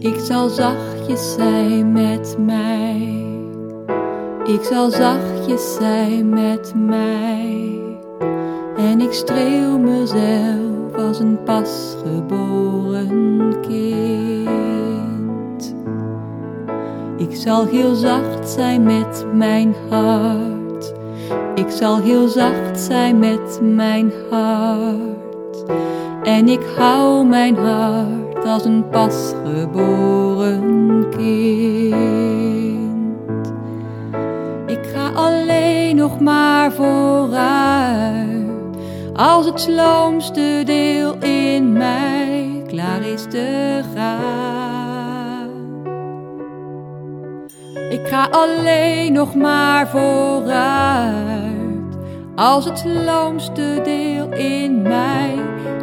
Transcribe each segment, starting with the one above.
Ik zal zachtjes zijn met mij. Ik zal zachtjes zijn met mij. En ik streel mezelf als een pasgeboren kind. Ik zal heel zacht zijn met mijn hart. Ik zal heel zacht zijn met mijn hart. En ik hou mijn hart als een pasgeboren kind. Ik ga alleen nog maar vooruit. Als het sloomste deel in mij klaar is te gaan. Ik ga alleen nog maar vooruit. Als het loomste deel in mij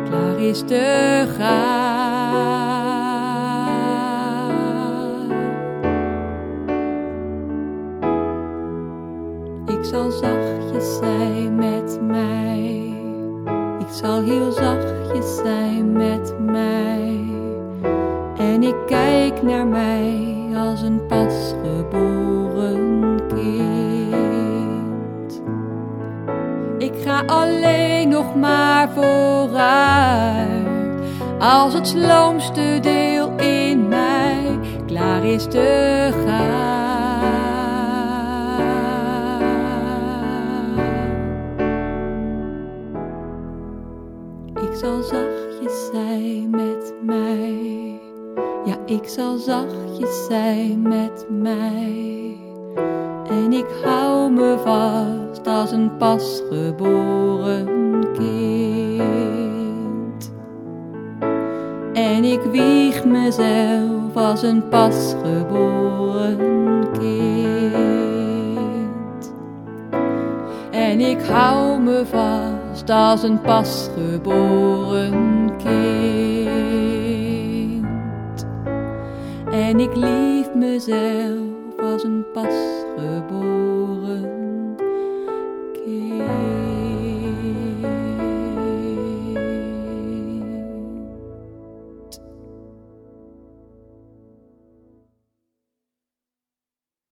klaar is te gaan. Ik zal zachtjes zijn met mij. Ik zal heel zachtjes zijn met mij. En ik kijk naar mij als een pasgeboren alleen nog maar vooruit. Als het sloomste deel in mij klaar is te gaan. Ik zal zachtjes zijn met mij. Ja, ik zal zachtjes zijn met mij. En ik hou me vast als een pasgeboren kind. En ik wieg mezelf als een pasgeboren kind. En ik hou me vast als een pasgeboren kind. En ik lief mezelf was een pasgeboren kind.